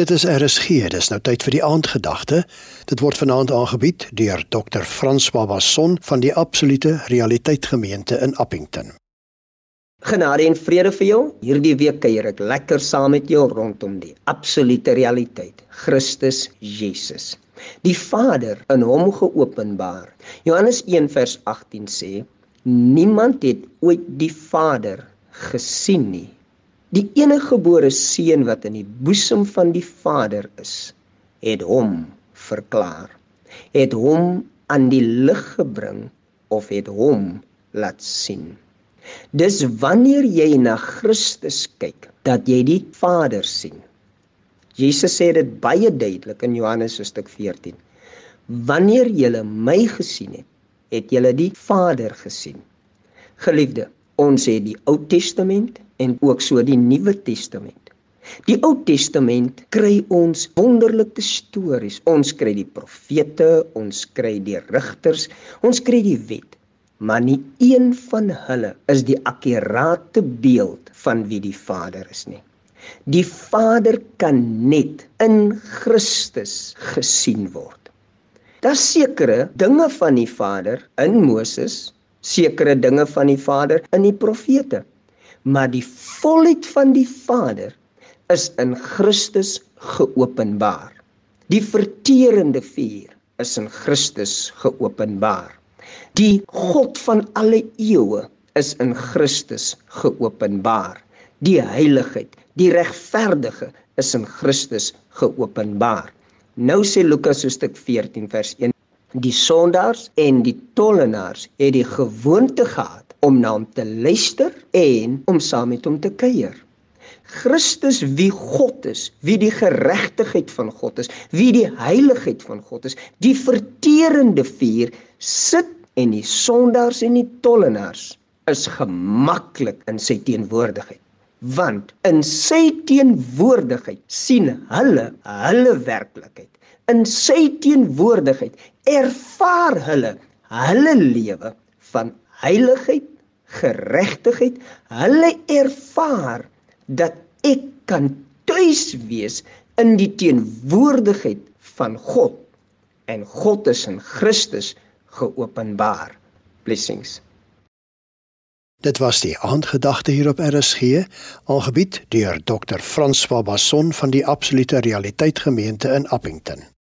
Dit is RSG, dis nou tyd vir die aandgedagte. Dit word vanaand aangebied deur Dr. Frans Babasson van die Absolute Realiteit Gemeente in Appington. Genade en vrede vir jou. Hierdie week kuier ek lekker saam met jou rondom die absolute realiteit, Christus Jesus. Die Vader in hom geopenbaar. Johannes 1 vers 18 sê: Niemand het ooit die Vader gesien nie Die eniggebore seun wat in die boesem van die Vader is, het hom verklaar. Het hom aan die lig gebring of het hom laat sien. Dis wanneer jy na Christus kyk dat jy die Vader sien. Jesus sê dit baie duidelik in Johannes hoofstuk 14. Wanneer jy my gesien het, het jy die Vader gesien. Geliefde, ons het die Ou Testament en ook so die Nuwe Testament. Die Ou Testament kry ons wonderlike stories. Ons kry die profete, ons kry die rigters, ons kry die wet. Maar nie een van hulle is die akkurate beeld van wie die Vader is nie. Die Vader kan net in Christus gesien word. Daar's sekere dinge van die Vader in Moses, sekere dinge van die Vader in die profete maar die volheid van die Vader is in Christus geopenbaar. Die verterende vuur is in Christus geopenbaar. Die God van alle eeue is in Christus geopenbaar. Die heiligheid, die regverdige is in Christus geopenbaar. Nou sê Lukas hoofstuk 14 vers 1: Die sondaars en die tollenaars het die gewoonte gehad om na hom te luister en om saam met hom te kuier. Christus wie God is, wie die geregtigheid van God is, wie die heiligheid van God is, die verterende vuur sit en die sondaars en die tollenaars is gemaklik in sy teenwoordigheid want in sy teenwoordigheid sien hulle hulle werklikheid in sy teenwoordigheid ervaar hulle hulle lewe van heiligheid geregtigheid, hulle ervaar dat ek kan tuis wees in die teenwoordigheid van God en God is in Christus geopenbaar. Blessings. Dit was die aandgedagte hier op RSG, aangebied deur Dr. Frans Babasson van die Absolute Realiteit Gemeente in Appington.